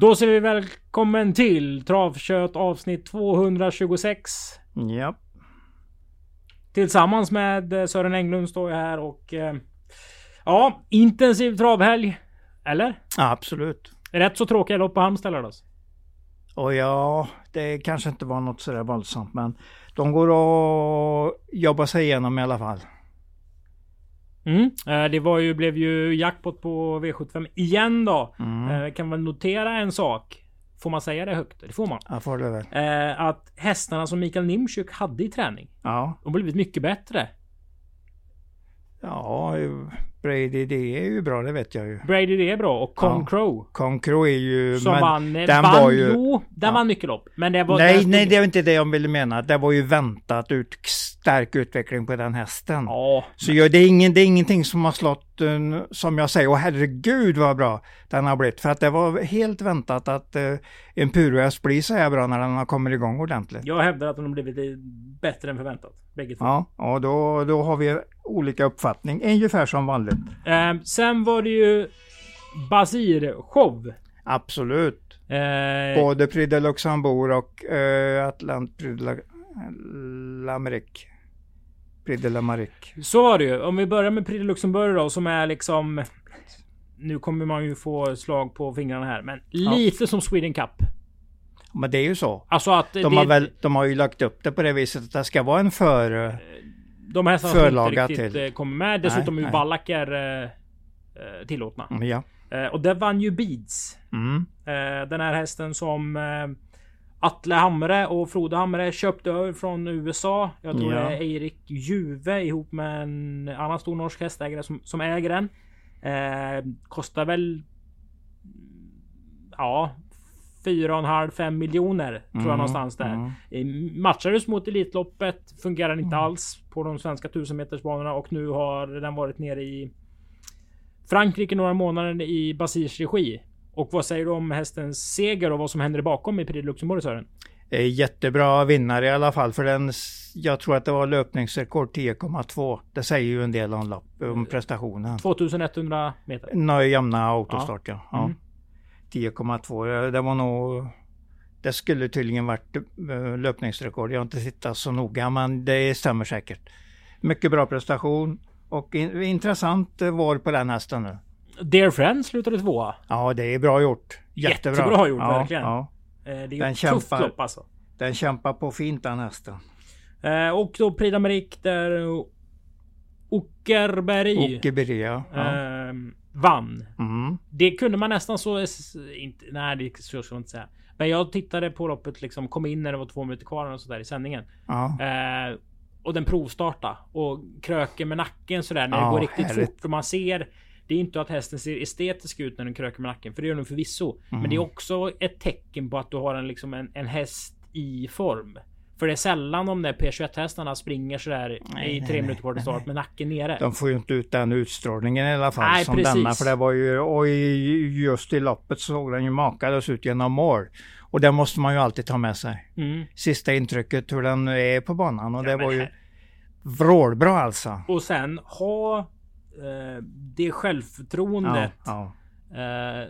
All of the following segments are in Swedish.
Då säger vi välkommen till Travkött avsnitt 226. Ja. Tillsammans med eh, Sören Englund står jag här och... Eh, ja, intensiv travhelg. Eller? ja, absolut. Rätt så tråkiga lopp på Halmstad lördags. Och ja, det kanske inte var något sådär våldsamt men de går att jobba sig igenom i alla fall. Mm. Eh, det var ju, blev ju jackpot på V75 igen då. Mm. Eh, kan man notera en sak? Får man säga det högt? Det får man. Jag får det väl. Eh, att hästarna som Mikael Nimtjuk hade i träning. Ja, De blivit mycket bättre. ja, Brady det är ju bra, det vet jag ju. Brady det är bra och Con Ja. Crow. Concro är ju... Som men vann, den vann var ju... jo, den ja. vann mycket lopp. Men det var... nej, nej, det var inte det jag ville mena. Det var ju väntat ut stark utveckling på den hästen. Ja, Så jag, det, är ingen, det är ingenting som har slått, eh, som jag säger, åh herregud vad bra den har blivit. För att det var helt väntat att uh, en purohäst blir så här bra när den har kommit igång ordentligt. jag hävdar att de har blivit bättre än förväntat. Bägge två. Ja, och då, då har vi olika uppfattning, ungefär som vanligt. Eh, sen var det ju Basir-show. Absolut. Eh, Både Prix de Luxembourg och uh, Atlant Prix de la, l'Amérique. Prix de l'Amérique. Så var det ju. Om vi börjar med Prix de Luxemburg då som är liksom... Nu kommer man ju få slag på fingrarna här. Men lite som Sweden Cup. Men det är ju så. Alltså att De det, har, väl, de har ju lagt upp det på det viset att det ska vara en för... de hästarna som inte riktigt till. kommer med. Dessutom Nej, är ju nej. vallacker eh, eh, tillåtna. mm, Ja. Eh, och där vann ju Beats. Mm. Den här hästen som Atle Hamre och Frode Hamre köpte över från USA. Jag tror Ja. det är Erik Juve ihop med en annan stor norsk hästägare som, som äger den. Eh, kostar väl... Ja... 4,5-5 miljoner tror jag Mm, någonstans där. mm. Matchades mot Elitloppet. Fungerar inte alls på de svenska 1000 metersbanorna och nu har den varit nere i Frankrike några månader i Basirs regi. Och vad säger du om hästens seger och vad som händer bakom i Prix de Luxembourg Sören? Jättebra vinnare i alla fall för den, jag tror att det var löpningsrekord 10,2. Det säger ju en del om, om prestationen. 2100 meter. Nöj jämna autostart ja. ja. Mm. 10,2. eh, Det var nog... Det skulle tydligen varit eh, löpningsrekord. Jag har inte tittat så noga men det stämmer säkert. Mycket bra prestation och in, intressant eh, var på den hästen nu. Dear Friend slutade tvåa. Ja det är bra gjort. Jättebra. Jättebra gjort, ja, verkligen. Ja. Eh, Det är Den tufft kämpar. lopp alltså. Den kämpar på fint den hästen. Eh, Och då Prix d'Amérique där Ockerberg Åke Berea. Ja. eh, vann. Mm. Det kunde man nästan så... Inte, nej, det så ska jag inte säga. Men jag tittade på loppet liksom. Kom in när det var två minuter kvar och sådär i sändningen. Ja. Eh, och den provstarta och kröker med nacken sådär när det Ja, går riktigt härligt. fort. För man ser. Det är inte att hästen ser estetisk ut när den kröker med nacken. För det gör den förvisso. Men det är Mm. också ett tecken på att du har en, liksom en, en häst i form. För det är sällan de där P21 hästarna springer sådär Nej, i tre nej, minuter kvar till start med nacken nere. De får ju inte ut den utstrålningen i alla fall Nej, som precis. denna. För det var ju, och i- just i loppet såg den ju makalös ut genom mål. Och det måste man ju alltid ta med sig. Mm. Sista intrycket hur den är på banan och Ja, det var ju vrålbra alltså. Och sen ha eh, det självförtroendet. Ja, eh,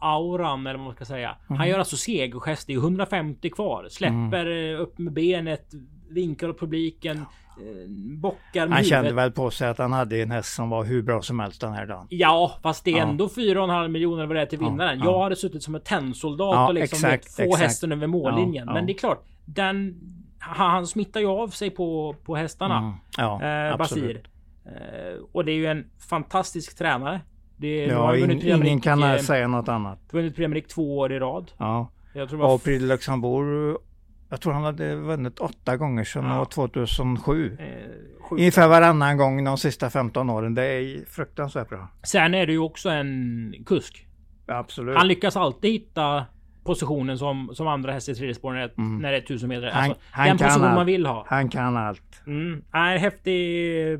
auran eller vad man ska säga. Mhm. Han gör alltså segergest. Det är 150 kvar. Släpper Mm. eh, upp med benet. Vinkar åt publiken. Eh, bockar med Han kände huvudet. väl på sig att han hade en häst som var hur bra som helst den här dagen. Ja, fast det är Ja. ändå 4,5 miljoner vad det är till Ja, vinnaren. ja. Jag hade suttit som en tennsoldat Ja, och liksom exakt, få exakt. hästen över mållinjen. Ja, Men ja. det är klart, den... Han, han smittar ju av sig på, på hästarna. Mm. Ja, eh, Basir. absolut. Eh, och det är ju en fantastisk tränare. Det, Ja, in, ingen kan eh, säga något annat. vunnit Premier League två år i rad. Ja. Jag tror Och Prix Luxembourg, jag tror han hade vunnit åtta gånger sedan Ja. år 2007. eh. Ungefär varannan gång de sista 15 åren. Det är fruktansvärt bra. Sen är det ju också en kusk. Absolut. Han lyckas alltid hitta positionen som, som andra hästar i tredje spår när, Mm. när det är 1000 meter. Han- Alltså, han den position allt. man vill ha. Han kan allt. Mm. Nej, häftig,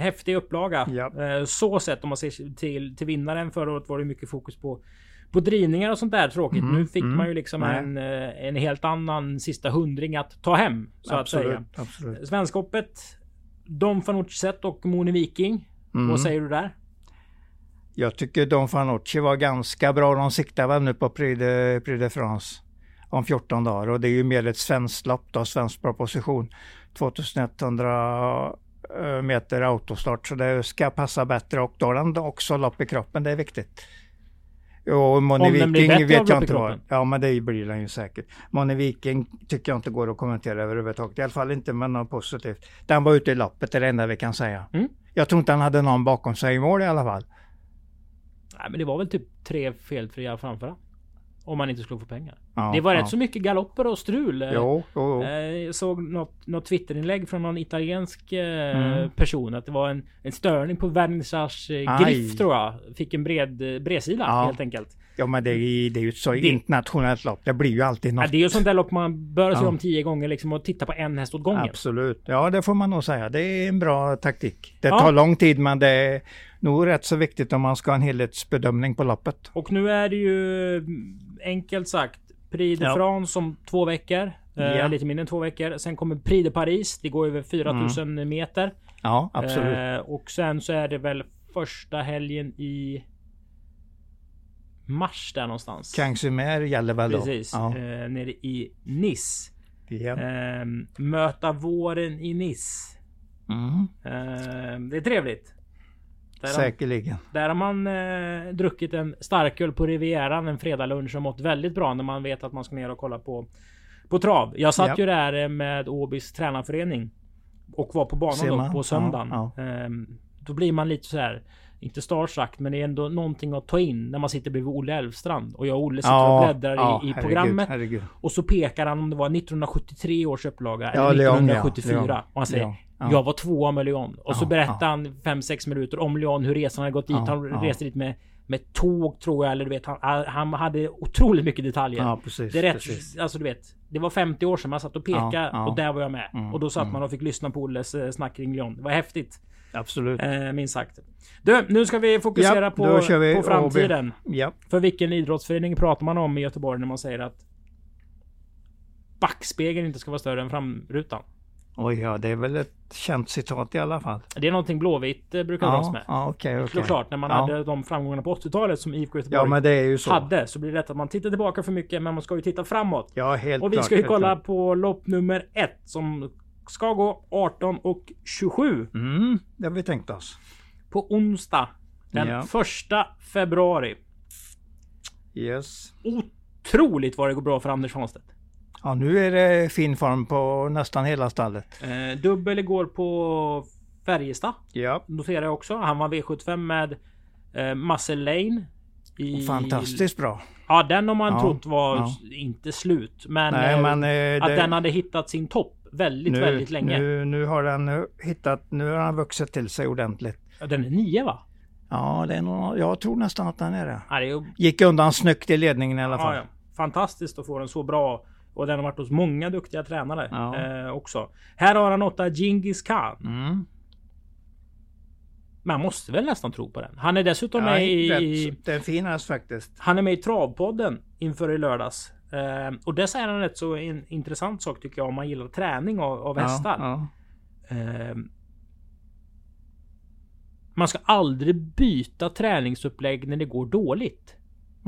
häftig upplaga. Ja. Eh, Så sett om man ser till, till vinnaren. Förra året var det mycket fokus på, på drivningar och sånt där. Tråkigt. Mm, Nu fick mm. man ju liksom Nej. en, eh, en helt annan sista hundring att ta hem. Så att säga. absolut. absolut. Svenskhoppet. Dom van Oortset och Moni Viking. Mm. Vad säger du där? Jag tycker Don Fanucci var ganska bra. De siktar väl nu på Prix de, Prix de France om 14 dagar och det är ju mer ett svenskt lopp då, svensk proposition. 2100 eh, meter autostart så det ska passa bättre och då har den också lopp i kroppen, det är viktigt. Och Moni Viking vet jag inte vad. Ja men det blir den ju säkert. Moni Viking tycker jag inte går att kommentera överhuvudtaget. I alla fall inte med något positivt. Den var ute i loppet, det är det enda vi kan säga. Mm. Jag tror inte han hade någon bakom sig i mål i alla fall. Nej men det var väl typ tre felfria framför om man inte skulle få pengar. Ja, det var ja. rätt så mycket galopper och strul. Jo, jo, jo. Jag eh, såg något, något Twitterinlägg från någon italiensk eh, mm. person att det var en, en störning på vernissage eh, Griff tror jag. Fick en bred bredsida ja. helt enkelt. Ja men det är, det är ju ett så det, internationellt lopp. Det blir ju alltid något. Ja, det är ju sånt där lopp man bör se om tio gånger liksom och titta på en häst åt gången. Absolut. Ja det får man nog säga. Det är en bra taktik. Det tar lång tid men det nog rätt så viktigt om man ska ha en helhetsbedömning på loppet. Och nu är det ju enkelt sagt Prix de ja. France om två veckor. Eh, ja. lite mindre än två veckor. Sen kommer Prix de Paris. Det går över 4000 mm. meter. Ja, absolut. Eh, och sen så är det väl första helgen i mars där någonstans. Kangsumer gäller väl då? Precis. Ja. Eh, nere i Nice. Ja. Eh, möta våren i Nice. Mm. Eh, det är trevligt. Där Säkerligen. Har, där har man eh, druckit en starköl på Rivieran en fredagslunch och mått väldigt bra när man vet att man ska ner och kolla på på trav. Jag satt ja. ju där eh, med Åbys tränarförening och var på banan då på söndagen. Ja, ja. Ehm, då blir man lite så här inte starstruck men det är ändå någonting att ta in när man sitter bredvid Olle Elfstrand. Och jag och Olle sitter ja, och bläddrar ja, i, i herregud, programmet. Herregud. Och så pekar han om det var 1973 års upplaga ja, eller 1974. Leon, och han säger Leon, Jag var tvåa med Leon. Och så berättar han 5-6 minuter om Leon hur resan hade gått dit. han reste dit med med tåg tror jag eller du vet han, han hade otroligt mycket detaljer. Ja precis. Det är rätt, precis. alltså du vet. Det var 50 år sedan man satt och pekade och där var jag med. Mm, och då satt mm. man och fick lyssna på Olles eh, snack kring Leon. Det var häftigt. Absolut. Eh, minst sagt. Du, nu ska vi fokusera ja, på, vi på framtiden. Ja. För vilken idrottsförening pratar man om i Göteborg när man säger att backspegeln inte ska vara större än framrutan? Oj, ja, det är väl ett känt citat i alla fall. Det är någonting Blåvitt eh, brukar dras med. Ja, okej, okay, Såklart, när man ja. hade de framgångarna på 80-talet som IFK Göteborg ja, men det så. hade. Så blir det lätt att man tittar tillbaka för mycket, men man ska ju titta framåt. Ja, helt Och vi ska ju kolla klart. på lopp nummer ett som ska gå 18 och 27. Mm, det har vi tänkt oss. På onsdag den ja. första februari. Yes. Otroligt vad det går bra för Anders Hanstedt. Ja, nu är det fin form på nästan hela stallet. Eh, dubbel igår på Färjestad. Ja. Noterar jag också. Han var V75 med eh, Muscle Lane. I... Fantastiskt bra. Ja, den har man ja, trott var ja. inte slut. Men, Nej, eh, men eh, att det... den hade hittat sin topp väldigt, nu, väldigt länge. Nu, nu har den hittat, nu har den vuxit till sig ordentligt. Ja, den är nio va? Ja, det är nog, jag tror nästan att den är det. Ja, det är Gick undan snyggt i ledningen i alla fall. Ja, Fantastiskt att få den så bra. Och den har varit hos många duktiga tränare eh, också. Här har han åtta Genghis Khan. Mm. Man måste väl nästan tro på den. Han är dessutom ja, med i... Den finas faktiskt. Han är med i Travpodden inför i lördags. Eh, och det säger han rätt så en intressant sak tycker jag om man gillar träning av, av hästar. Ja, ja. Eh, man ska aldrig byta träningsupplägg när det går dåligt.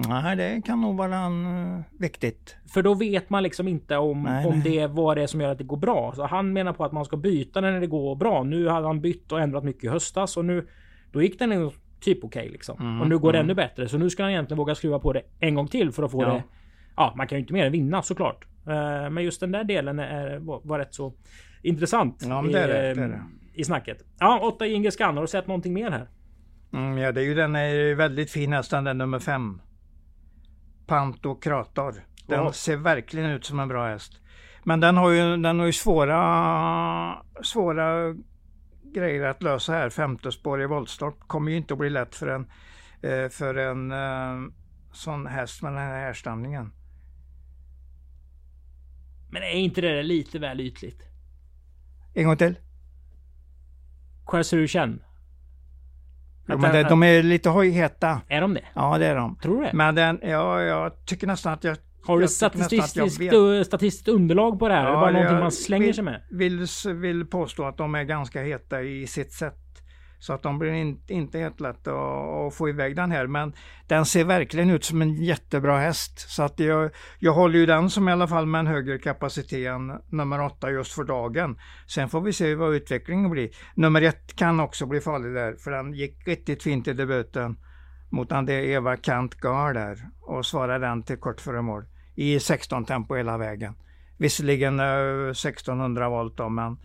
Nej, det kan nog vara en, uh, viktigt. För då vet man liksom inte om, nej, om nej. det vad det som gör att det går bra. Så han menar på att man ska byta när det går bra. Nu hade han bytt och ändrat mycket i höstas och nu då gick den typ okej okay, liksom. Mm, och nu går mm. det ännu bättre. Så nu ska han egentligen våga skruva på det en gång till för att få ja. det Ja, man kan ju inte mer än vinna såklart. Uh, men just den där delen är, var, var rätt så intressant. Ja, det är det, det, det. I snacket. Ja, 8 Inge Scan. Har du sett någonting mer här? Mm, ja, det är ju den är väldigt fin nästan den nummer 5. Pantokrator. Den ja. ser verkligen ut som en bra häst. Men den har ju, den har ju svåra, svåra grejer att lösa här. Femte spår i voltstorp kommer ju inte att bli lätt för en, eh, för en eh, sån häst med den här härstamningen. Men är inte det lite väl ytligt? En gång till. Quasarushan. Jo, men det, de är lite hojheta. Är de det? Ja, det är de. Tror du det? Men den, ja, jag tycker nästan att jag... Har du statistiskt, statistiskt underlag på det här? Ja, är det bara någonting man slänger vill, sig med? Vill, vill påstå att de är ganska heta i sitt sätt. Så att de blir in, inte helt lätt att, att, få iväg den här. Men den ser verkligen ut som en jättebra häst. Så att jag, jag håller ju den som i alla fall med en högre kapacitet än nummer åtta just för dagen. Sen får vi se vad utvecklingen blir. Nummer ett kan också bli farlig där, för den gick riktigt fint i debuten mot den där Eva Kant Gar där och svarade den till kort före mål i 16 tempo hela vägen. Visserligen eh, 1600 volt då, men,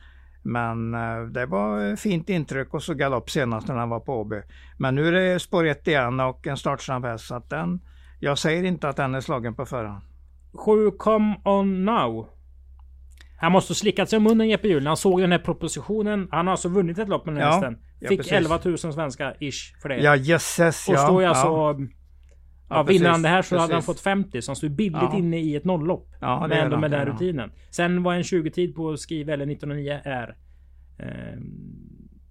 men eh, det var fint intryck och så galopp senast när han var på Åby. Men nu är det spår 1 igen och en startsnabb häst så att den, jag säger inte att den är slagen på förhand. 7 Come On Now. Han måste ha slickat sig om munnen Jeppe Hjul han såg den här propositionen. Han har alltså vunnit ett lopp med den ja, hästen. Fick ja, 11 000 svenska ish för det. Ja jösses ja. Och står ju alltså ja. Ja, vinner han det här så precis. hade han fått 50 så han stod billigt ja. inne i ett nolllopp. Ja, men ändå med den rutinen. Sen vad en 20-tid på skriv eller 1909 är. Eh,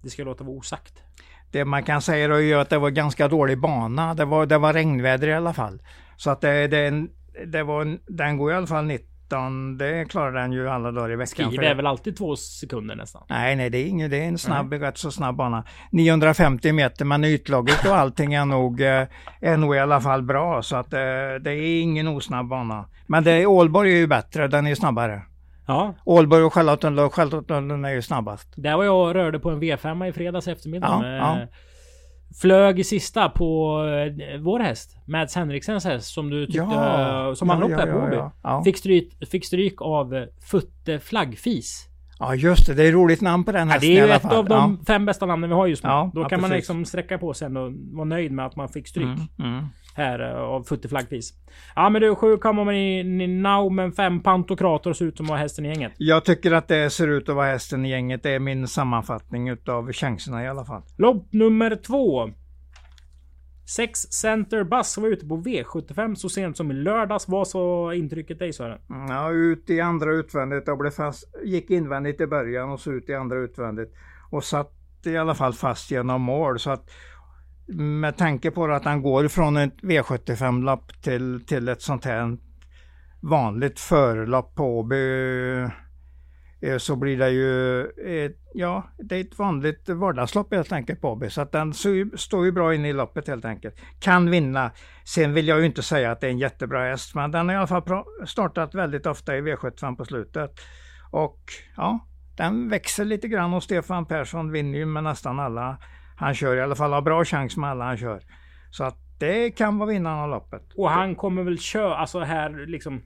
det ska låta vara osagt. Det man kan säga då är att det var ganska dålig bana. Det var, det var regnväder i alla fall. Så att det, det, det var, den går i alla fall 90 13, det klarar den ju alla dagar i veckan. Skriv är väl alltid två sekunder nästan? Nej, nej, det är inget. Det är en snabb, mm. rätt så snabb bana. 950 meter, men ytlaget och allting är nog, eh, är nog i alla fall bra. Så att eh, det är ingen osnabb bana. Men det, Ålborg är ju bättre, den är snabbare. Ja. Ålborg och Charlottenlund, Charlottenlund är ju snabbast. Där var jag och rörde på en V5 i fredags eftermiddag. Ja, med, ja flög i sista på eh, vår häst. Mads Henriksens häst som du tyckte... Ja, som han ja, loppade ja, på ja, Fick, stryk, fick stryk av eh, Futte Flaggfis. Ja just det, det är roligt namn på den hästen ja, Det är ju ett av de fem bästa namnen vi har just nu. Då kan precis. man liksom sträcka på sig och vara nöjd med att man fick stryk. Mm, mm här eh, av Futte flaggpris. Ja men du, sju kommer man i now men fem pantokrator ser ut som att vara hästen i gänget. Jag tycker att det ser ut att vara hästen i gänget. Det är min sammanfattning utav chanserna i alla fall. Lopp nummer två. 6 Center Bus var ute på V75 så sent som i lördags. Vad så intrycket dig Sören? Ja, ut i andra utvändigt. Jag blev fast, gick invändigt i början och så ut i andra utvändigt. Och satt i alla fall fast genom mål. Så att med tanke på att han går från ett V75-lopp till, till ett sånt här vanligt förlopp på Åby eh, så blir det ju ett, ja, det är ett vanligt vardagslopp helt enkelt på Åby. Så att den står ju bra inne i loppet helt enkelt. Kan vinna. Sen vill jag ju inte säga att det är en jättebra häst, men den har i alla fall startat väldigt ofta i V75 på slutet. Och ja, den växer lite grann och Stefan Persson vinner ju med nästan alla han kör i alla fall har bra chans med alla han kör. Så att det kan vara vinnaren av loppet. Och han kommer väl köra, alltså här liksom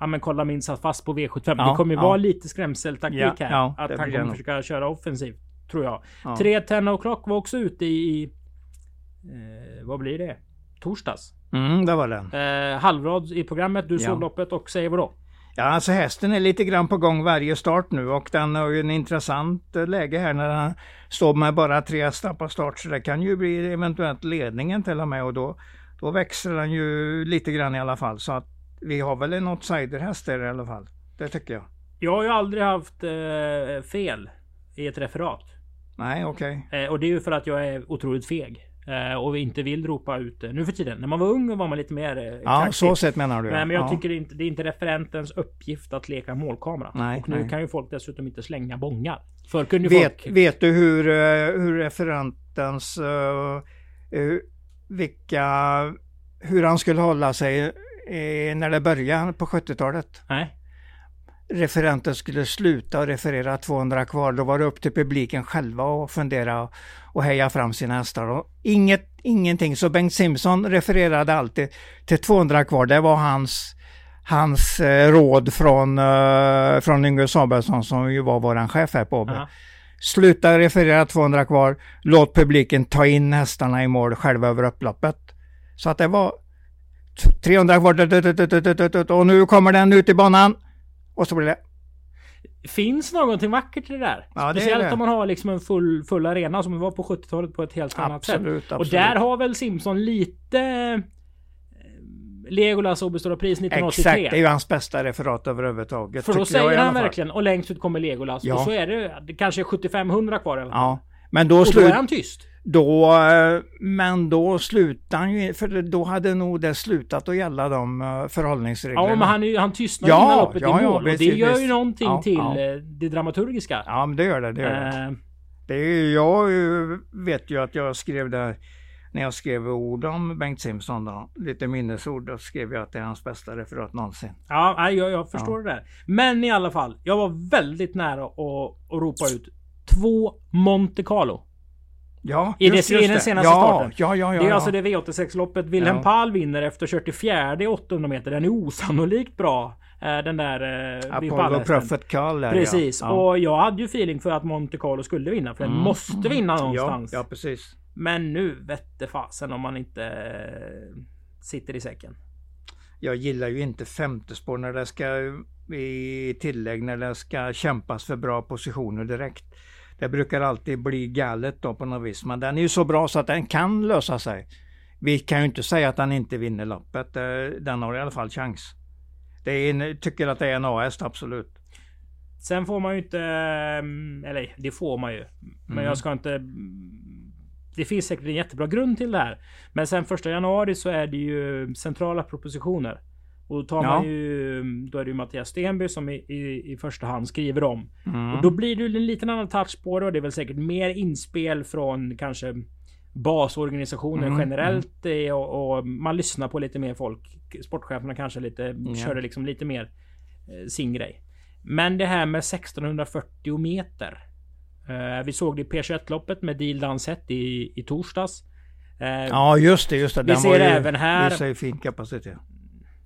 Ja men kolla min satt fast på V75. Ja, det kommer ja. vara lite skrämseltaktik ja, här. Ja, att han kommer försöka köra offensivt. Tror jag. Ja. 3 10 o'clock var också ute i... eh, vad blir det? Torsdags? Mm, det var den. Eh, halvrad i programmet. Du såg loppet och säger vadå? Ja, alltså hästen är lite grann på gång varje start nu och den har ju en intressant eh, läge här när den står med bara tre hästar på start. Så det kan ju bli eventuellt ledningen till och med och då, då växer den ju lite grann i alla fall. Så att vi har väl en outsiderhäst där i alla fall. Det tycker jag. Jag har ju aldrig haft eh, fel i ett referat. Nej, okej. Okay. Eh, och det är ju för att jag är otroligt feg. Eh, och inte vill ropa ut det. Nu för tiden. När man var ung var man lite mer eh, Ja, kaxig. så sett menar du. Nej, men jag ja. tycker inte, det är inte referentens uppgift att leka målkamera. Nej, och nu nej. kan ju folk dessutom inte slänga bångar. För kunde vet, folk... vet du hur, eh, hur referentens... Uh, vilka... Hur han skulle hålla sig när det började på 70-talet? Nej referenten skulle sluta och referera 200 kvar, då var det upp till publiken själva att fundera och heja fram sina hästar. Och inget, ingenting, så Bengt Simpson refererade alltid till 200 kvar. Det var hans, hans eh, råd från, eh, från Yngve Samuelsson som ju var våran chef här på AB. Uh-huh. Sluta referera 200 kvar, låt publiken ta in hästarna i mål själva över upploppet. Så att det var 300 kvar och nu kommer den ut i banan. Och så blir det Finns någonting vackert i det där? Ja, Speciellt det det. om man har liksom en full, full arena som det var på 70-talet på ett helt annat absolut, sätt. Absolut. Och där har väl Simpson lite eh, Legolas Obestora pris 1983. Exakt, det är ju hans bästa referat överhuvudtaget. För då säger han verkligen och längst ut kommer Legolas. Ja. Och så är det, det kanske 7500 kvar eller Ja. Men då, och då är han tyst. Då, eh, men då slutade han ju, för då hade nog det slutat att gälla de eh, förhållningsreglerna. Ja, men han, han tystnade ja, innan loppet ja, i mål. Ja, och det gör ju någonting ja, till ja. Eh, det dramaturgiska. Ja, men det gör det. Det gör det. Det är, jag vet ju att jag skrev där när jag skrev ord om Bengt Simpson, då, lite minnesord, då skrev jag att det är hans bästa referat någonsin. Ja, jag, jag förstår det där. Men i alla fall, jag var väldigt nära att, att ropa ut två Monte Carlo. Ja, I, just, det, just i den senaste ja, starten. Ja, ja, ja, det är alltså det V86-loppet Wilhelm ja. Pall vinner efter att ha kört i fjärde 800 meter. Den är osannolikt bra. Eh, den där... Eh, Apollo Prophet Carl där, Precis. Och jag hade ju feeling för att Monte Carlo skulle vinna. För den mm. måste vinna någonstans. Ja, ja precis. Men nu vette fasen om man inte eh, sitter i säcken. Jag gillar ju inte femte spår när det ska i tillägg när det ska kämpas för bra positioner direkt. Det brukar alltid bli galet då på något vis. Men den är ju så bra så att den kan lösa sig. Vi kan ju inte säga att den inte vinner loppet. Eh, den har i alla fall chans. Det är en, tycker att det är en AS absolut. Sen får man ju inte... Mm, eller det får man ju. Men mm. jag ska inte... Det finns säkert en jättebra grund till det här. Men sen första januari så är det ju centrala propositioner. Och då tar ja. man ju... Då är det ju Mattias Stenby som i, i, i första hand skriver om. Mm. Och då blir det en liten annan touch på det och det är väl säkert mer inspel från kanske basorganisationen mm, generellt mm. Och, och, man lyssnar på lite mer folk. Sportcheferna kanske lite mm. körde liksom lite mer eh, sin grej. Men det här med 1640 meter. Eh, vi såg det i P21-loppet med Deal Dansett i, i torsdags. Eh, ja just det, just det. Vi Den ser ju, även här. Visar ju fin kapacitet.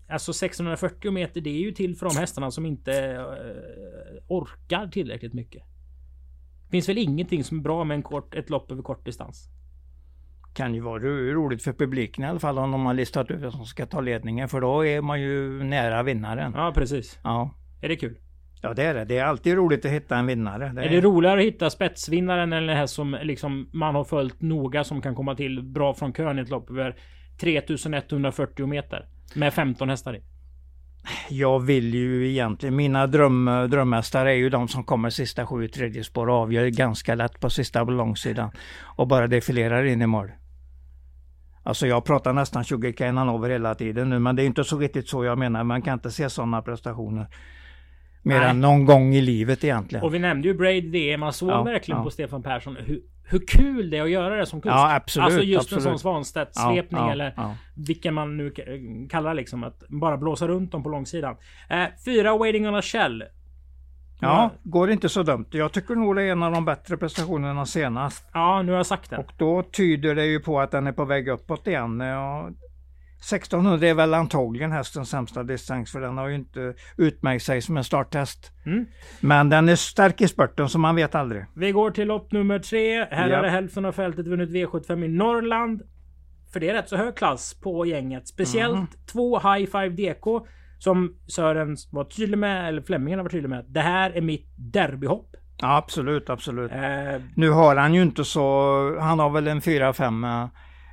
Alltså 640 meter det är ju till för de hästarna som inte eh, orkar tillräckligt mycket. Finns väl ingenting som är bra med en kort, ett lopp över kort distans kan ju vara roligt för publiken i alla fall om de har listat ut vem som ska ta ledningen för då är man ju nära vinnaren. Ja precis. Ja. Är det kul? Ja det är det. Det är alltid roligt att hitta en vinnare. Det är, är det roligare att hitta spetsvinnaren eller det här som liksom man har följt noga som kan komma till bra från kön i ett lopp över 3140 meter? Med 15 hästar i. Jag vill ju egentligen, mina dröm, drömmästare är ju de som kommer sista sju i tredje spår och avgör ganska lätt på sista långsidan. Och bara defilerar in i mål. Alltså jag pratar nästan 20 Kenan över hela tiden nu men det är inte så riktigt så jag menar. Man kan inte se sådana prestationer. Mer än någon gång i livet egentligen. Och vi nämnde ju Braid det. Man såg ja, verkligen ja. på Stefan Persson hur, hur kul det är att göra det som kusk. Ja absolut. Alltså just absolut. en sån Svanstedt-svepning ja, eller vilken man nu kallar liksom. Att bara blåsa runt dem på långsidan. Eh, fyra Waiting on a Shell. Ja, går inte så dumt. Jag tycker nog det är en av de bättre prestationerna senast. Ja, nu har jag sagt det. Och då tyder det ju på att den är på väg uppåt igen. Ja, 1600 är väl antagligen hästens sämsta distans för den har ju inte utmärkt sig som en starttest. Mm. Men den är stark i spurten så man vet aldrig. Vi går till lopp nummer tre. Här ja. hade hälften av fältet vunnit V75 i Norrland. För det är rätt så hög klass på gänget. Speciellt mm. två High Five DK som Sören var tydlig med, eller Flemmingen var tydlig med. Det här är mitt derbyhopp. Ja, absolut, absolut. Eh, nu har han ju inte så, han har väl en fyra, fem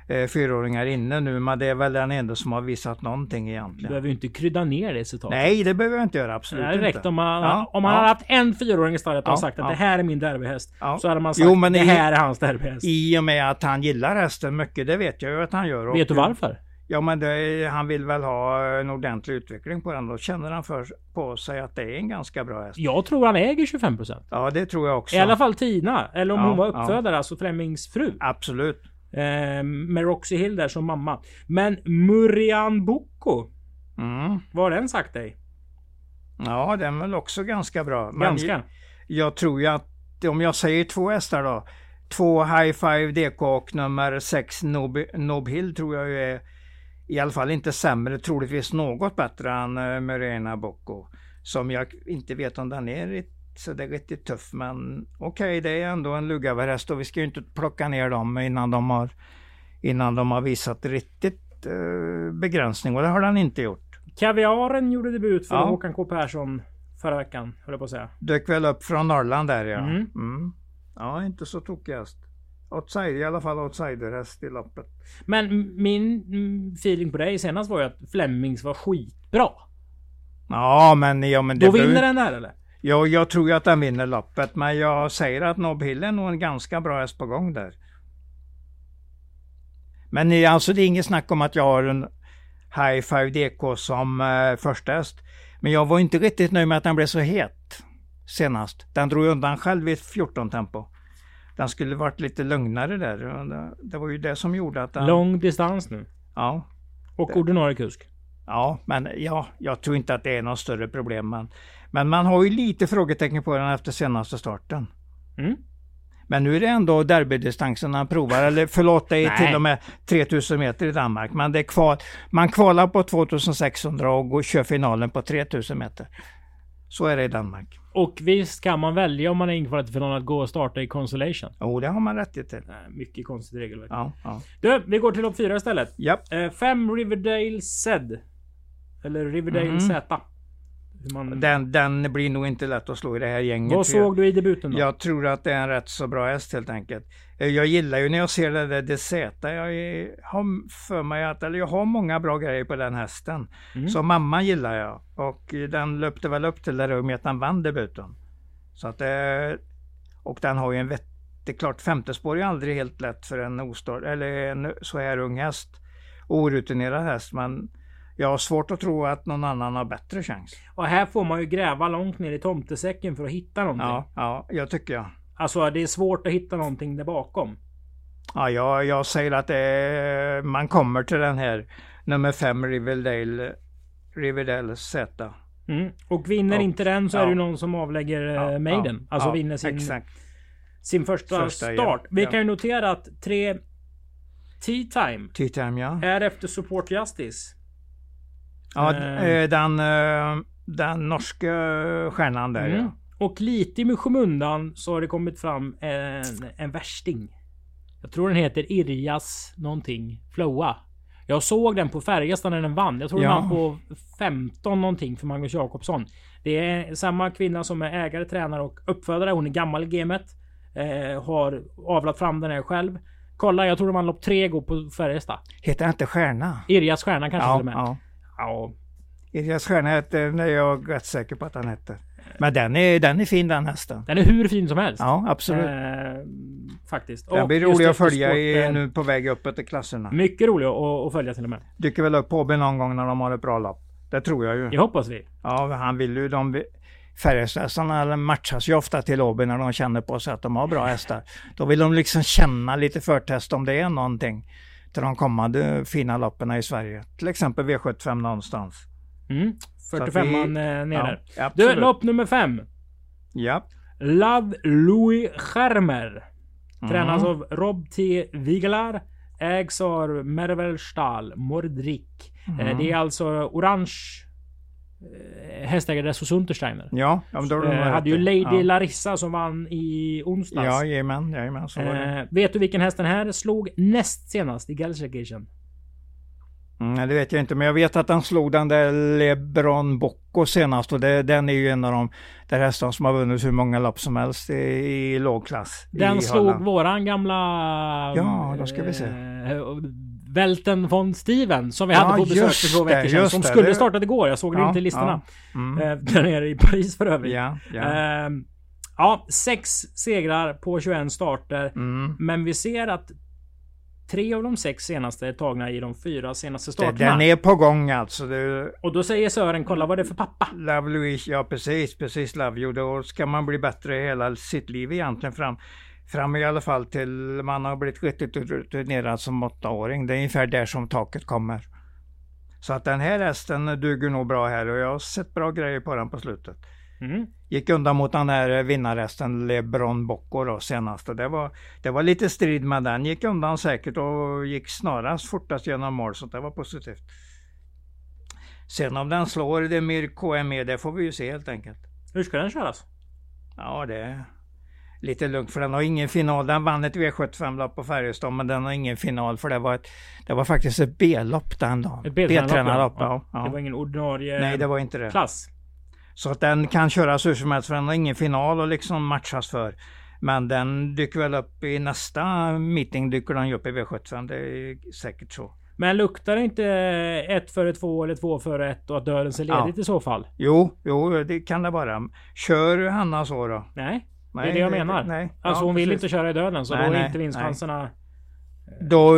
eh, fyraåringar inne nu, men det är väl den enda som har visat någonting egentligen. Du behöver ju inte krydda ner det citatet. Nej, det behöver jag inte göra, absolut inte. Det om man, ja, om man ja. hade haft en fyraåring i stallet och ja, sagt att det här är min derbyhäst. Så hade man sagt jo, men det här är hans derbyhäst. I och med att han gillar hästen mycket, det vet jag ju att han gör. Vet du varför? Ja men det, han vill väl ha en ordentlig utveckling på den. Då känner han för, på sig att det är en ganska bra häst. Jag tror han äger 25% Ja det tror jag också. I alla fall Tina. Eller om ja, hon var uppfödare, ja. alltså Flemmings fru. Absolut. Eh, med Roxy Hill där som mamma. Men Murian Boko. Mm. Vad har den sagt dig? Ja den är väl också ganska bra. Ganska? Jag, jag tror ju att om jag säger två hästar då. Två High Five DK och nummer 6 Nob, Nob Hill tror jag är i alla fall inte sämre, troligtvis något bättre än uh, Morena Bocco. Som jag inte vet om den är så det är riktigt tuff men okej okay, det är ändå en lugaverhäst och vi ska ju inte plocka ner dem innan de har innan de har visat riktigt uh, begränsning och det har den inte gjort. Kaviaren gjorde debut för ja. Håkan K Persson förra veckan, höll jag på att säga. Dök väl upp från Norrland där ja. Mm. Mm. Ja, inte så tokig häst outsider, i alla fall outsiderhäst i loppet. Men min feeling på dig senast var ju att Flemings var skitbra. Ja men... Ja, men Då vinner den där eller? Ja, jag tror ju att den vinner loppet. Men jag säger att Nob Hill är nog en ganska bra häst på gång där. Men alltså det är inget snack om att jag har en High Five DK som eh, första häst. Men jag var inte riktigt nöjd med att den blev så het senast. Den drog undan själv i 14 tempo. den skulle varit lite lugnare där. Det, det var ju det som gjorde att den... Lång distans nu. Ja. Och ordinarie kusk. Ja, men ja, jag tror inte att det är något större problem. Men, men man har ju lite frågetecken på den efter senaste starten. Mm. Men nu är det ändå derbydistansen han provar, eller förlåt det är till och med 3000 meter i Danmark. Men det är kval, man kvalar på 2600 och går, kör finalen på 3000 meter. Så är det i Danmark. Och visst kan man välja om man är inkvalad till finalen att gå och starta i Consolation. Jo, det har man rätt till. Mycket konstigt regelverk. Ja, ja. Du, vi går till lopp fyra istället. Japp. Eh, fem Riverdale Zed. Eller Riverdale Mhm. Z. Man... Den, den blir nog inte lätt att slå i det här gänget. Vad för jag- såg du i debuten då? Jag tror att det är en rätt så bra häst helt enkelt. Eh, Jag gillar ju när jag ser det där DZ. Jag har för mig att, eller jag har många bra grejer på den hästen. Mm. Så mamma gillar jag. Och den löpte väl upp till det med att den vann debuten. Så att, eh, och den har ju en vett, det är klart femte spår är aldrig helt lätt för en ostart, eller en så här ung häst. Orutinerad häst, men jag har svårt att tro att någon annan har bättre chans. Och här får man ju gräva långt ner i tomtesäcken för att hitta någonting. Ja, ja, jag tycker jag. Alltså det är svårt att hitta någonting där bakom. Ja, jag, jag säger att är, man kommer till den här nummer fem Riverdale, Riverdale Z. Mm. Och vinner Och- inte den så ja. är det någon som avlägger Ja, ja, Maiden. ja, alltså ja, vinner sin, Exakt. sin första, Första, start. Vi kan ju notera att tre Tea Time Tea Time ja. är efter Support Justice. Ja, Eh. eh, den, eh, den norska stjärnan där Mm. ja. Och lite i skymundan så har det kommit fram en, en värsting. Jag tror den heter Irjas någonting. Floa. Jag såg den på Färjestad när den vann. Jag tror den Ja. vann på 15 någonting för Magnus Jakobsson. Det är samma kvinna som är ägare, tränare och uppfödare. Hon är gammal i gamet. Eh, har avlat fram den här själv. Kolla, jag tror de vann lopp tre igår på Färjestad. Heter den inte Stjärna? Irjas stjärna kanske till Ja, och med. ja. Ja. Elias Stjärna heter, det är jag rätt säker på att han heter. Men den är, den är fin den hästen. Den är hur fin som helst. Ja, absolut. Eh, faktiskt. den Och blir rolig att följa i, eh, nu på väg uppåt i klasserna. Mycket rolig att, att följa till och med. Dyker väl upp på Åby någon gång när de har ett bra lopp. Det tror jag ju. Det hoppas vi. Ja, han vill ju de Färjestadshästarna matchas ju ofta till Åby när de känner på sig att de har bra hästar. Då vill de liksom känna lite förtest om det är någonting till de kommande fina loppen i Sverige. Till exempel V75 någonstans. Mm. Så att 45an vi- eh, ner där. Ja, Du, lopp nummer fem. Ja. Love Louis Schermer. Tränas Mm. av Rob T. Vigelar. Ägs av Mervel Stahl, Mordrik. Mm. det är alltså orange hästägare hos Untersteiner. Ja, ja då Eh, hade ju. Lady ja. Larissa som vann i onsdags. Ja, jajamän, jajamän, så var det. eh, vet du vilken häst den här slog näst senast i Gelsenkirchen? Mm, nej, det vet jag inte, men jag vet att han slog den där LeBron Bocco senast och det, den är ju en av de där hästarna som har vunnit hur många lopp som helst i, i lågklass. Den i slog Holland. våran gamla... Ja, då ska vi se. Eh, Welten von Steven som vi hade Ja, på besök just för två veckor sedan. Som det, skulle det- startat igår. Jag såg det Ja, inte i listorna. ja. Mm. Eh, där nere i Paris för övrigt. Ja, ja. Ehm, ja, sex segrar på 21 starter. Mm. Men vi ser att tre av de sex senaste är tagna i de fyra senaste starterna. den är på gång alltså. Det, Och då säger Sören, kolla vad det är för pappa. Love Louise, ja precis, precis Love you. Då ska man bli bättre hela sitt liv egentligen fram. Fram i alla fall till man har blivit riktigt rutinerad som åttaåring. Det är ungefär där som taket kommer. Så att den här hästen duger nog bra här och jag har sett bra grejer på den på slutet. Mm. Gick undan mot den här vinnarhästen LeBron Bocco då senast. Det, var, det var lite strid med den. Gick undan säkert och gick snarast fortast genom mål så det var positivt. Sen om den slår Demir KME det får vi ju se helt enkelt. Hur ska den köras? Ja det lite lugnt för den har ingen final. Den vann ett V75-lopp på Färjestad men den har ingen final för det var, ett, det var faktiskt ett B-lopp den dagen. Ett B-tränarlopp, ja. ja. Det var ingen ordinarie Nej det var inte det. klass. Så att den kan köras hur som helst för den har ingen final att liksom matchas för. Men den dyker väl upp i nästa meeting dyker den ju upp i V75. Det är säkert så. Men luktar det inte ett före två eller två före ett och att dörren ser ledigt i så fall? Jo, jo det kan det vara. Kör Hanna så då? Nej, det är det jag menar. Nej. Alltså Ja, hon vill precis. inte köra i döden så Nej, då är nej, inte vinstchanserna... Då,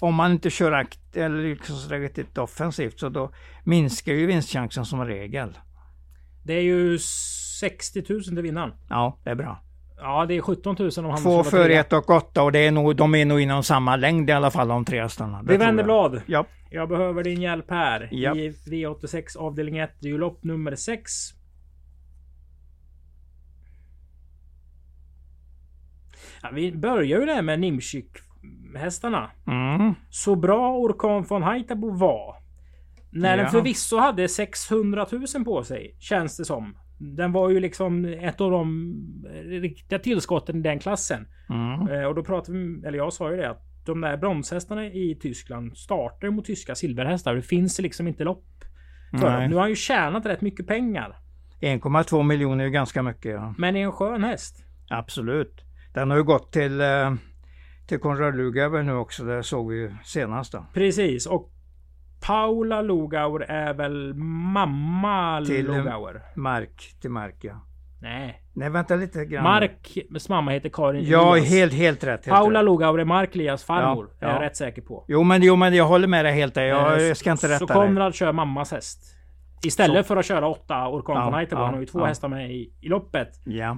om man inte kör akt eller liksom riktigt offensivt så då minskar ju vinstchansen som regel. Det är ju 60 000 till vinnaren. Ja, det är bra. Ja, det är 17 000 om han Två ska för trea. ett och åtta och det är nog, de är nog inom samma längd i alla fall de tre hästarna. Vi vänder blad. Ja. Jag behöver din hjälp här. Ja. I V86 avdelning 1. Det är ju lopp nummer 6. Ja, vi börjar ju där med Nimchik hästarna. Mm. Så bra Orkan von Haitabo var. När den Ja. förvisso hade 600 000 på sig. Känns det som. Den var ju liksom ett av de riktiga tillskotten i den klassen. Mm. Eh, och då pratar vi, eller jag sa ju det att de där bromshästarna i Tyskland startar mot tyska silverhästar. Det finns liksom inte lopp för dem. Nu har han ju tjänat rätt mycket pengar. 1,2 miljoner är ju ganska mycket. Ja. Men är en skön häst. Absolut. Den har ju gått till, eh, till Konrad Lugauer nu också. Det såg vi ju senast då. Precis. Och Paula Lugauer är väl mamma Till- Lugauer? Mark till Mark ja. Nej. Nej vänta lite grann. Marks mamma heter Karin Ja, Elias. helt, helt rätt. Helt Paula rätt. Lugauer är Mark Lias farmor. Ja, är jag ja. rätt säker på. Jo men, jo men jag håller med dig helt där. Jag, Eh, jag ska inte Så rätta dig. Konrad kör mammas häst. Istället Så. för att köra åtta Orkan Ja, Haitabo. ja, Han har ju två ja. hästar med i, i loppet. Ja.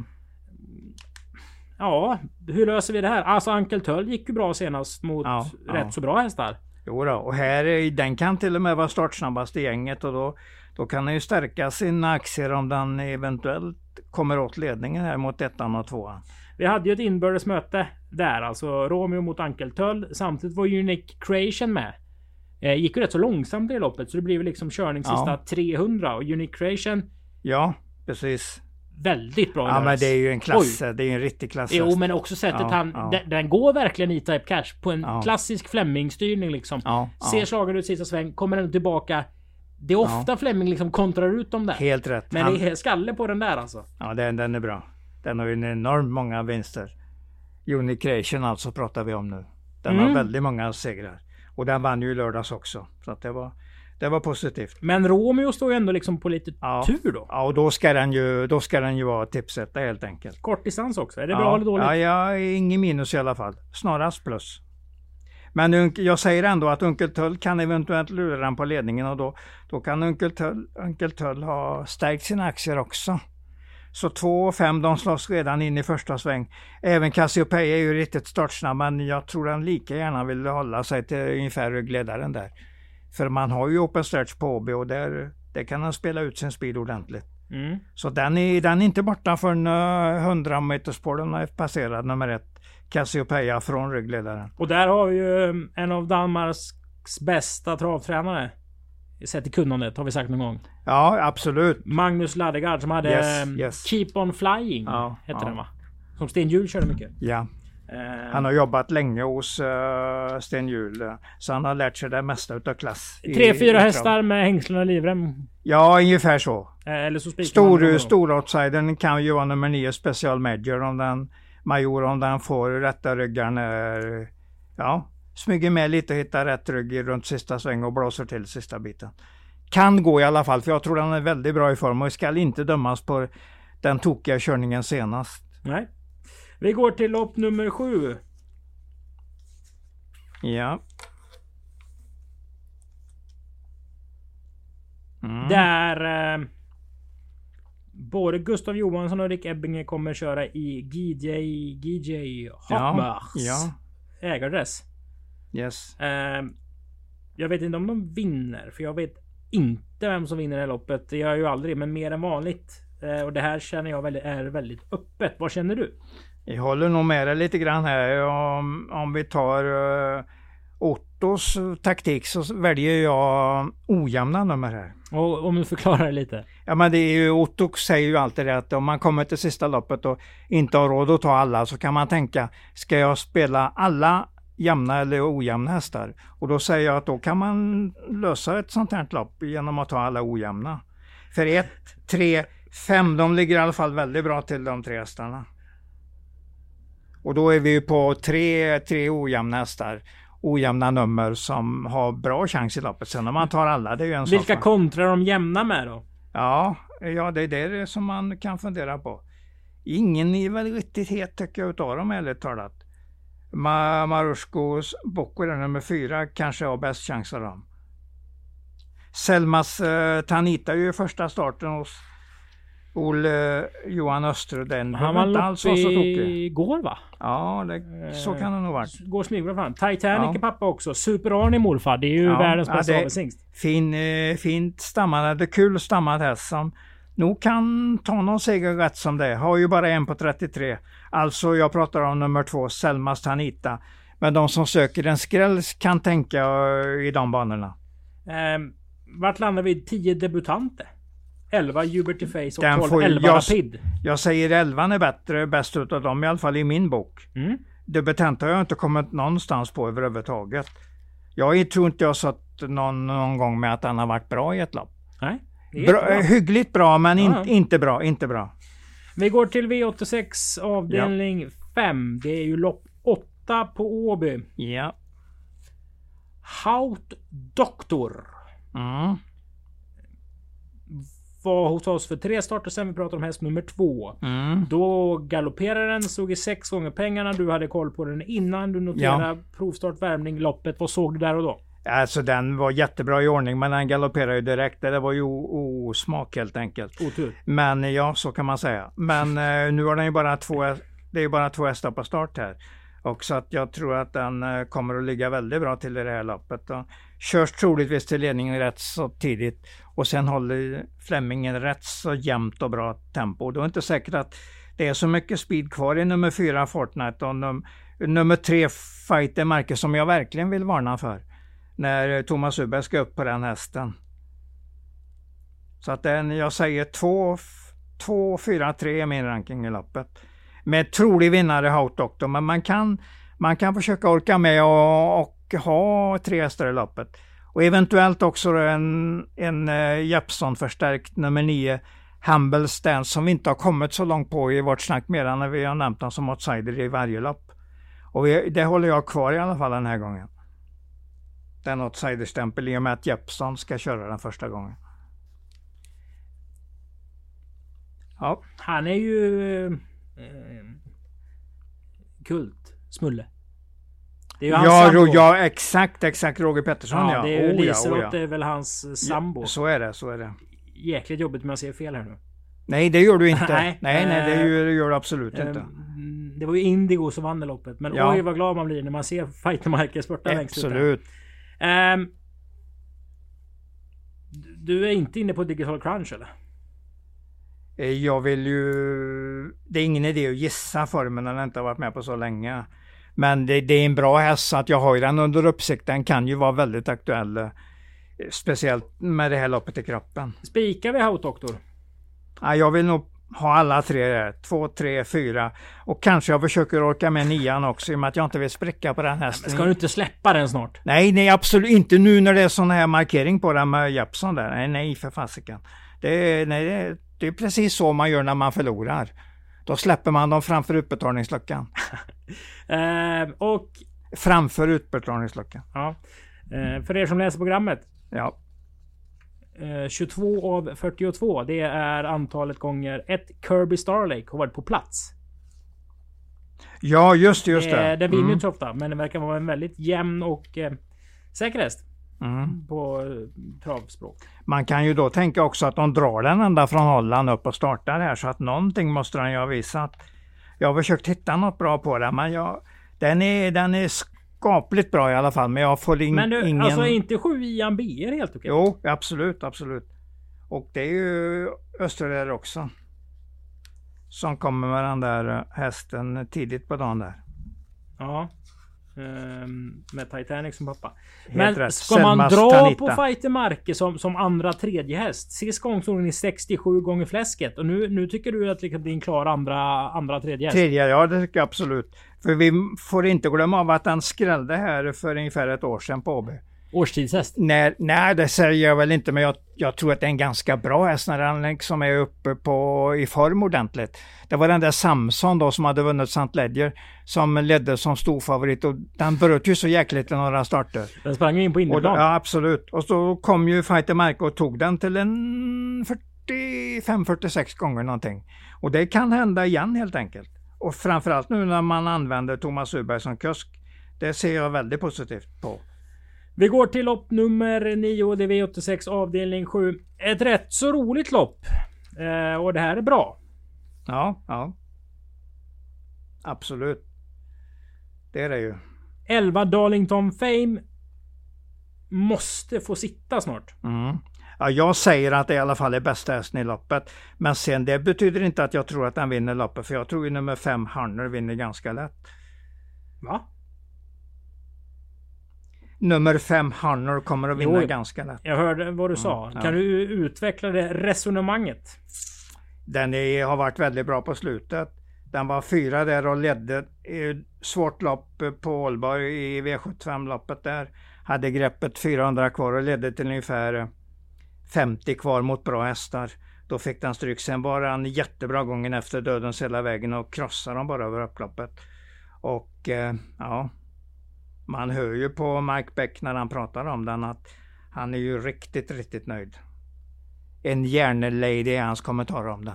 Ja, hur löser vi det här? Alltså Ankel Töll gick ju bra senast mot Ja, rätt ja. så bra hästar. Jo då, och här är, den kan till och med vara startsnabbast i gänget och då, då kan den ju stärka sina aktier om den eventuellt kommer åt ledningen här mot ettan och tvåan. Vi hade ju ett inbördes möte där, alltså Romeo mot Ankel Töll. Samtidigt var Unique Creation med. Eh, gick ju rätt så långsamt i loppet, så det väl liksom körning sista Ja. 300. Och Unique Creation, Ja, precis. Väldigt bra Ja men det är ju en klass, det är ju en riktig klass. Jo, men också sättet Ja, han... ja. Den, går verkligen i Type Cash på en Ja. klassisk Fleming-styrning liksom. Ja, Ser slagen ut sista sväng, kommer den tillbaka. Det är ofta Fleming liksom kontrar ut dem där. helt rätt. Men Han, det är skalle på den där alltså. Ja, den, den är bra. Den har ju en enormt många vinster. Unicreation alltså pratar vi om nu. Den Mm. har väldigt många segrar. Och den vann ju i lördags också. Så att det var, det var positivt. Men Romeo står ju ändå liksom på lite Ja. tur då. Ja, och då ska den ju, då ska den ju vara tipsetta helt enkelt. Kort distans också. Är det ja, bra eller dåligt? Ja, ja, ingen minus i alla fall. Snarast plus. Men jag säger ändå att Onkel Tull kan eventuellt lura den på ledningen och då, då kan Onkel Tull, Onkel Tull ha stärkt sina aktier också. Så 2 och 5 de slåss redan in i första sväng. Även Cassiopeia är ju riktigt startsnabb men jag tror den lika gärna vill hålla sig till ungefär ryggledaren där. För man har ju open stretch på OB och där, där kan han spela ut sin speed ordentligt. Mm. Så den är, den är inte borta förrän uh, 100 meterspåren är passerad nummer ett. Cassiopeia från ryggledaren. Och där har vi ju um, en av Danmarks bästa travtränare. Sett i kunnandet har vi sagt någon gång. Ja, absolut. Magnus Ladegard som hade Yes, um, yes. Keep On Flying. Ja, hette ja. den va? Som Sten Hjul körde mycket. Ja, Eh, han har jobbat länge hos uh, Sten Hjul. eh, Så han har lärt sig det mesta utav klass. Tre, fyra hästar med hängslen och livrem. Ja, ungefär så. Eh, Eller så Stor, dem då. stor outsidern kan ju vara nummer nio special major om den major om den får rätta ryggar när ja, smyger med lite och hittar rätt rygg runt sista sväng och blåser till sista biten. Kan gå i alla fall för jag tror den är väldigt bra i form och ska inte dömas på den tokiga körningen senast. Nej. Vi går till lopp nummer sju. Ja. Mm. Där eh, både Gustav Johansson och Rick Ebbinge kommer köra i GJ, GJ Hotmars ja. ägaradress. Yes. Eh, jag vet inte om de vinner, för jag vet inte vem som vinner det här loppet. Det gör jag ju aldrig, men mer än vanligt. Eh, och det här känner jag väldigt, är väldigt öppet. Vad känner du? Jag håller nog med dig lite grann här. Om, om vi tar uh, Ottos taktik så väljer jag ojämna nummer här. Och om du förklarar lite. Ja men det är ju, Otto säger ju alltid det att om man kommer till sista loppet och inte har råd att ta alla så kan man tänka, ska jag spela alla jämna eller ojämna hästar? Och då säger jag att då kan man lösa ett sånt här lopp genom att ta alla ojämna. För ett, tre, fem, de ligger i alla fall väldigt bra till de tre hästarna. Och då är vi ju på tre, tre ojämna hästar. Ojämna nummer som har bra chans i loppet. Sen om man tar alla, det är ju en Vilka sak. kontrar de jämna med då? Ja, ja, det är det som man kan fundera på. Ingen är väl riktigt het tycker jag utav dem ärligt talat. Ma Maruskos Bocco, nummer fyra, kanske har bäst chans av dem. Selmas eh, Tanita är ju första starten hos Olle Johan Östre, den Han var inte alls så tokig. igår va? Ja, det, så kan det nog vara. Går smygbra fram. Titanic Ja. är pappa också. Super-Arne morfar. Det är ju Ja, världens ja, bästa det- avelshingst. Fin, eh, fint är kul stammad häst som nog kan ta någon seger rätt som det. Har ju bara en på 33. Alltså jag pratar om nummer två, Selmas Tanita. Men de som söker en skräll kan tänka eh, i de banorna. Ehm, vart landar vi? 10 debutanter? 11 Liberty Face och Den 12 får ju- 11 jag- Rapid. Jag säger 11 är bättre, bäst utav dem i alla fall i min bok. Mm. Debutanter har jag inte kommit någonstans på överhuvudtaget. Jag tror inte jag satt någon, någon gång med att han har varit bra i ett lopp. Nej. Bra, eh, hyggligt bra men in, Ja. inte bra, inte bra. Vi går till V86 avdelning 5. Det är ju lopp 8 på Åby. Ja. Haut Doktor Mm. Var hos oss för tre starter sen vi pratade om häst nummer två. Mm. Då galopperade den, såg i sex gånger pengarna. Du hade koll på den innan du noterade provstart, värmning, loppet. Vad såg du där och då? Alltså den var jättebra i ordning men den galopperade ju direkt. Det var ju osmak helt enkelt. Otur. Men ja, så kan man säga. Men eh, nu har den ju bara två, det är ju bara två hästar på start här. Och så att jag tror att den eh, kommer att ligga väldigt bra till i det här loppet. Och körs troligtvis till ledningen rätt så tidigt. Och sen håller Flemingen rätt så jämnt och bra tempo. Det är inte säkert att det är så mycket speed kvar i nummer fyra Fortnite och num nummer tre Fighter Marcus, som jag verkligen vill varna för. När Thomas Uberg ska upp på den hästen. Så att den, jag säger 2, 2, 4, 3 är min ranking i loppet. Med trolig vinnare Hout Doctor, men man kan, man kan försöka orka med och, och ha tre hästar i loppet. Och eventuellt också en, en uh, Jeppson-förstärkt nummer 9 Humble Stance som vi inte har kommit så långt på i vårt snack mer än när vi har nämnt honom som outsider i varje lopp. Och vi, det håller jag kvar i alla fall den här gången. Den outsiderstämpel i och med att Jeppson ska köra den första gången. Ja, Han är ju... Eh, eh kult. Smulle. Det är ju hans ja, sambo. ja, exakt, exakt Roger Pettersson ja. Ja, det är ju Oh, ja, Liselott oh, ja. är väl hans sambo. Så är det, så är det. Jäkligt jobbigt om jag ser fel här nu. Nej, det gör du inte. Nej, nej, nej, det gör, det gör du absolut inte. Ehm, Det var ju Indigo som vann det loppet. Men Ja. oj vad glad man blir när man ser Fighter Marcus spurta längst ut. Absolut. Ehm, du är inte inne på Digital Crunch eller? Eh, Jag vill ju... Det är ingen idé att gissa formen när den inte har varit med på så länge. Men det, det är en bra häst så att jag har ju den under uppsikt. Den kan ju vara väldigt aktuell. eh, Speciellt med det här loppet i kroppen. Spikar vi Hout Doctor? Ja, jag vill nog ha alla tre där. Två, tre, fyra. Och kanske jag försöker orka med nian också i och med att jag inte vill spricka på den hästen. Ska du inte släppa den snart? Nej, nej absolut inte nu när det är sån här markering på den med Jeppson där. Nej, nej för fasiken. Det är, nej, det, det är precis så man gör när man förlorar. Då släpper man dem framför utbetalningsluckan. Ehm, och Framför utbetalningsluckan. ja, eh, för er som läser programmet. Ja. Eh, 22 av 42. Det är antalet gånger ett Kirby Starlake har varit på plats. ja, just det, just Eh, det. Den vinner Mm. inte så ofta, men den verkar vara en väldigt jämn och eh, säker häst. Mm. På eh, travspråk. Man kan ju då tänka också att de drar den ända från Holland upp och startar här så att någonting måste den ju ha visat. Jag har försökt hitta något bra på den men jag, den, är, den är skapligt bra i alla fall men jag får in, Men du, ingen... alltså inte 7 Ian B är helt okej? Jo, absolut, absolut. Och det är ju Österlär också. Som kommer med den där eh, hästen tidigt på dagen där. Ja. Ehm, med Titanic som pappa. Helt Men rätt. ska man Selmas dra Tanita. på Fighter Marke som, som andra tredje häst? Sist gång stod den i 67 gånger fläsket. Och nu, nu tycker du att liksom det är en klar andra, andra tredje häst? Tredje, ja det tycker jag absolut. För vi får inte glömma av att den skrällde här för ungefär ett år sedan på Åby. Årstidshäst. Nej, nej, det säger jag väl inte, men jag, jag tror att det är en ganska bra häst när den liksom är uppe på, i form ordentligt. Det var den där Samson då som hade vunnit St. Ledger som ledde som storfavorit och den bröt ju så jäkligt i några starter. Den sprang ju in på innerplan. ja, absolut. Och så kom ju Fighter Mark och tog den till en 45-46 gånger någonting. Och det kan hända igen helt enkelt. Och framförallt nu när man använder Thomas Uberg som kusk. Det ser jag väldigt positivt på. Vi går till lopp nummer 9. Det är V86 avdelning 7. Ett rätt så roligt lopp. Eh, och det här är bra. Ja, ja. Absolut. Det är det ju. 11 Darlington Fame måste få sitta snart. Mm. Ja, jag säger att det i alla fall är bästa hästen i loppet. Men sen det betyder inte att jag tror att den vinner loppet. För jag tror ju nummer 5 Hunter vinner ganska lätt. Va? Nummer 5 Hunter kommer att vinna Jo. ganska lätt. Jag hörde vad du sa. Ja. Kan du utveckla det resonemanget? Den är, har varit väldigt bra på slutet. Den var fyra där och ledde svårt lopp på Ålborg i V75-loppet där. Hade greppet 400 kvar och ledde till ungefär 50 kvar mot bra hästar. Då fick den stryk. Sen var han jättebra gången efter dödens hela vägen och krossade dem bara över upploppet. Och eh, ja, man hör ju på Mike Beck när han pratar om den att han är ju riktigt, riktigt nöjd. En hjärnelady är hans kommentar om den.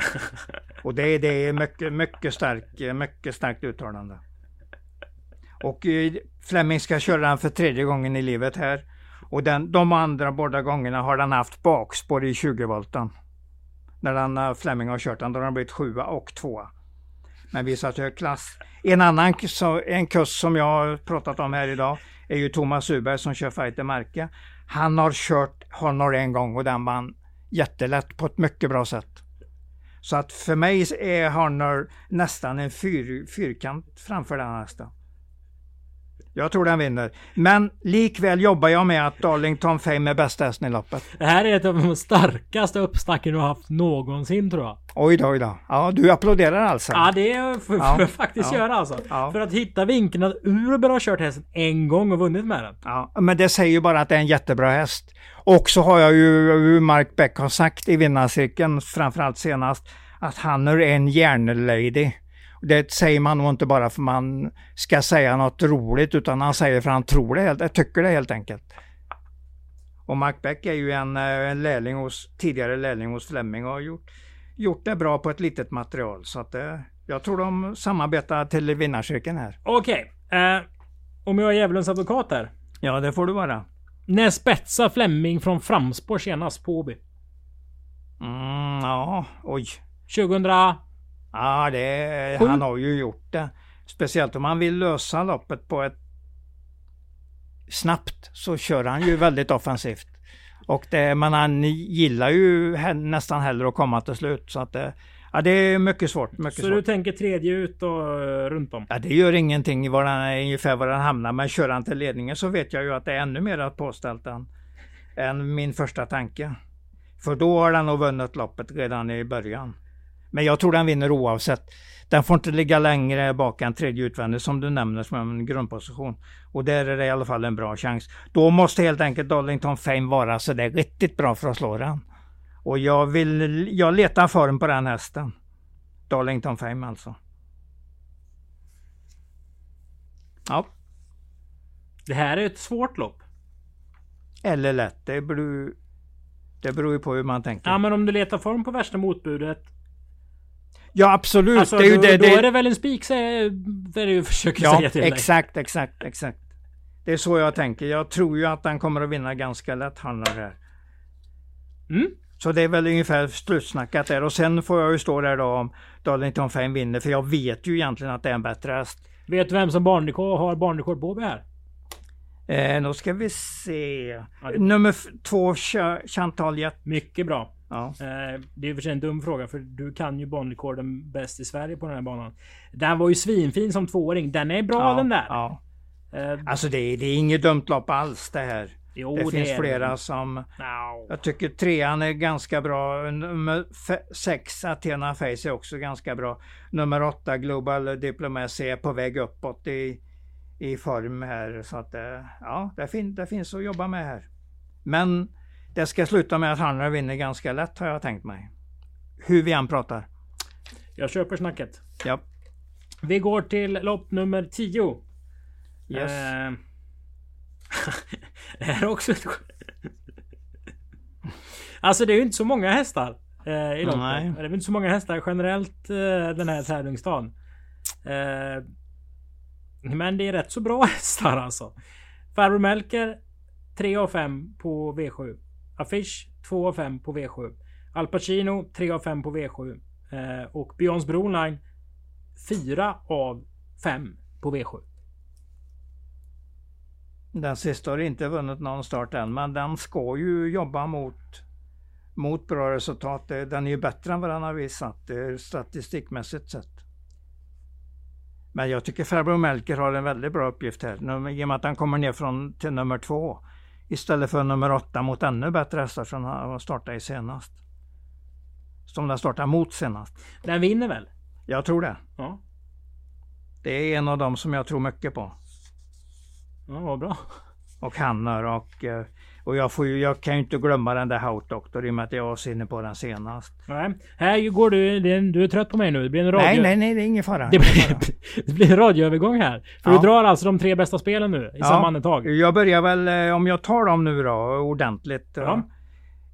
Och det, det är mycket, mycket, starkt, mycket starkt uttalande. Och Fleming ska köra den för tredje gången i livet här. Och den, de andra båda gångerna har den haft bakspår i 20 volten. När den, eh, Fleming har kört den, då har den blivit sjua och tvåa. Men visat hög klass. En annan en kust som jag har pratat om här idag är ju Thomas Uberg som kör Fighter Märke. Han har kört Honor en gång och den vann jättelätt på ett mycket bra sätt. Så att för mig är Honor nästan en fyr, fyrkant framför den hästen. Jag tror den vinner. Men likväl jobbar jag med att Darlington Fame är bästa hästen i loppet. Det här är ett av de starkaste uppsnacken du har haft någonsin tror jag. Oj då, oj då. Ja, du applåderar alltså? Ja det får Ja, jag faktiskt ja, göra alltså. ja. För att hitta vinkeln att Urban har kört hästen en gång och vunnit med den. Ja, men det säger ju bara att det är en jättebra häst. Och så har jag ju, hur Mark Beck har sagt i vinnarcirkeln, framförallt senast, att han är en hjärnelady. Det säger man nog inte bara för man ska säga något roligt, utan han säger för han tror det, tycker det helt enkelt. Och Mark Beck är ju en, eh, en lärling hos, tidigare lärling hos Fleming och har gjort, gjort det bra på ett litet material. Så att eh, jag tror de samarbetar till vinnarcirkeln här. Okej. Eh, om jag är djävulens advokat här. Ja, det får du vara. När spetsar Fleming från framspår senast på Åby? Mm, ja, oj. 2000... Ja, det, han har ju gjort det. Speciellt om han vill lösa loppet på ett snabbt så kör han ju väldigt offensivt. Och det, men han gillar ju nästan hellre att komma till slut. Så att det, ja, det är mycket svårt. Mycket Så du svårt. tänker tredje ut och eh, runt om? Ja, det gör ingenting var han, ungefär var han hamnar. Men kör han till ledningen så vet jag ju att det är ännu mer påställt än, än min första tanke. För då har den nog vunnit loppet redan i början. Men jag tror den vinner oavsett. Den får inte ligga längre bak än tredje utvändigt som du nämner som en grundposition. Och där är det i alla fall en bra chans. Då måste helt enkelt Darlington Fame vara så där riktigt bra för att slå den. Och jag vill, jag letar form på den hästen. Darlington Fame alltså. Ja, Det här är ett svårt lopp. eller lätt. Det beror, det beror ju på hur man tänker. Ja men om du letar form på värsta motbudet. Ja absolut. Alltså, det är ju då, det, då det, är det väl en spik säger det du försöker Ja, säga till dig. exakt, exakt, exakt. Det är så jag tänker. Jag tror ju att han kommer att vinna ganska lätt, han här. Mm. Så det är väl ungefär slutsnackat där. Och sen får jag ju stå där då om Darlington Fame vinner. För jag vet ju egentligen att det är en bättre häst. Vet du vem som barnrekord har barnrekord på här? Eh, då ska vi se. Ja, det- Nummer två, Ch- Chantal Jet. Mycket bra. Ja. Eh, det är i och för sig en dum fråga för du kan ju banrekorden bäst i Sverige på den här banan. Den var ju svinfin som tvååring. Den är bra ja, den där. Ja. Eh, Alltså det är, det är inget dumt lopp alls det här. jo, det finns är flera som... No. Jag tycker trean är ganska bra. Nummer sex, Athena Face, är också ganska bra. Nummer åtta, Global Diplomacy, är på väg uppåt i, i form här. Så att eh, ja, det, fin- det finns att jobba med här. Men det ska sluta med att han vinner ganska lätt har jag tänkt mig. Hur vi än pratar. Jag köper snacket. Ja. Vi går till lopp nummer 10. Yes. Eh, det här är också ett... Alltså det är ju inte så många hästar eh, i loppet. Nej. Det är inte så många hästar generellt eh, den här tävlingsdagen. Eh, men det är rätt så bra hästar alltså. Farbror Melker 3 av 5 på V7. Affisch 2 av 5 på V7. Al Pacino 3 av 5 på V7. Eh, och Beyonds Broline 4 av 5 på V7. Den sista har inte vunnit någon start än, men den ska ju jobba mot, mot bra resultat. Den är ju bättre än vad den har visat eh, statistikmässigt sett. Men jag tycker Farbror Melker har en väldigt bra uppgift här. I och med att han kommer ner från, till nummer två. Istället för nummer åtta mot ännu bättre hästar som han startade i senast. Som den startade mot senast. Den vinner väl? Jag tror det. Ja. Det är en av dem som jag tror mycket på. Ja, vad bra. Och Hanner och, eh, och jag, får ju, jag kan ju inte glömma den där Hout Doctor i och med att jag var inne på den senast. Nej, här går du. Du är trött på mig nu. Det blir en radio... Nej, nej, nej, det är ingen fara. Det blir, det blir en radioövergång här. För Ja. du drar alltså de tre bästa spelen nu i Ja. samma andetag. Jag börjar väl, eh, om jag tar dem nu då ordentligt. eh, Ja.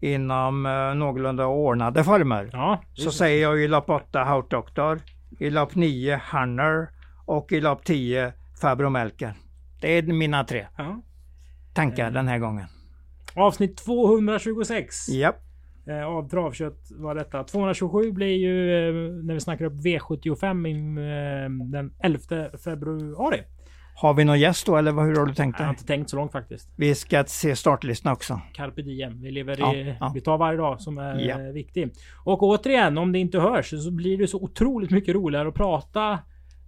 Inom uh, någorlunda ordnade former. Ja, Så säger jag i lopp 8 Hout Doctor. I lopp 9 Hanner. Och i lopp 10 Fabro Melker. Det är mina tre ja. tankar Mm. den här gången. Avsnitt 226 Japp. eh, av Travkött var detta. 227 blir ju eh, när vi snackar upp V75 i, eh, den 11 februari. Har vi någon gäst då eller vad- hur har du tänkt Jag har dig? inte tänkt så långt faktiskt. Vi ska se startlistan också. Carpe diem. Vi lever Ja, i, ja. vi tar varje dag som är Ja. viktig. Och återigen, om det inte hörs så blir det så otroligt mycket roligare att prata.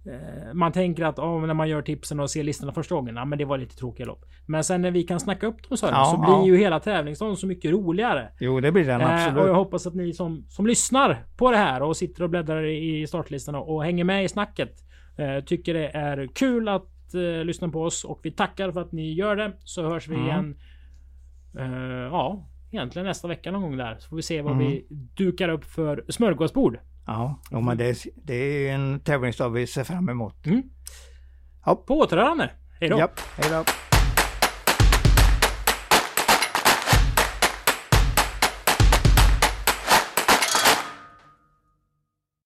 Eh, Man tänker att oh, när man gör tipsen och ser listorna första gången, ja, men det var lite tråkiga lopp. Men sen när vi kan snacka upp dem så, Ja, så blir ja. ju hela tävlingsdagen så mycket roligare. Jo, det blir den Eh, och absolut. jag hoppas att ni som, som lyssnar på det här och sitter och bläddrar i startlistorna och hänger med i snacket. Eh, tycker det är kul att eh, lyssna på oss och vi tackar för att ni gör det. Så hörs vi Mm. igen. Eh, ja, egentligen nästa vecka någon gång där. Så får vi se vad Mm. vi dukar upp för smörgåsbord. Ja, jo, men det, det är en tävlingsdag vi ser fram emot. På återhörande. Hej då! Japp, hej då.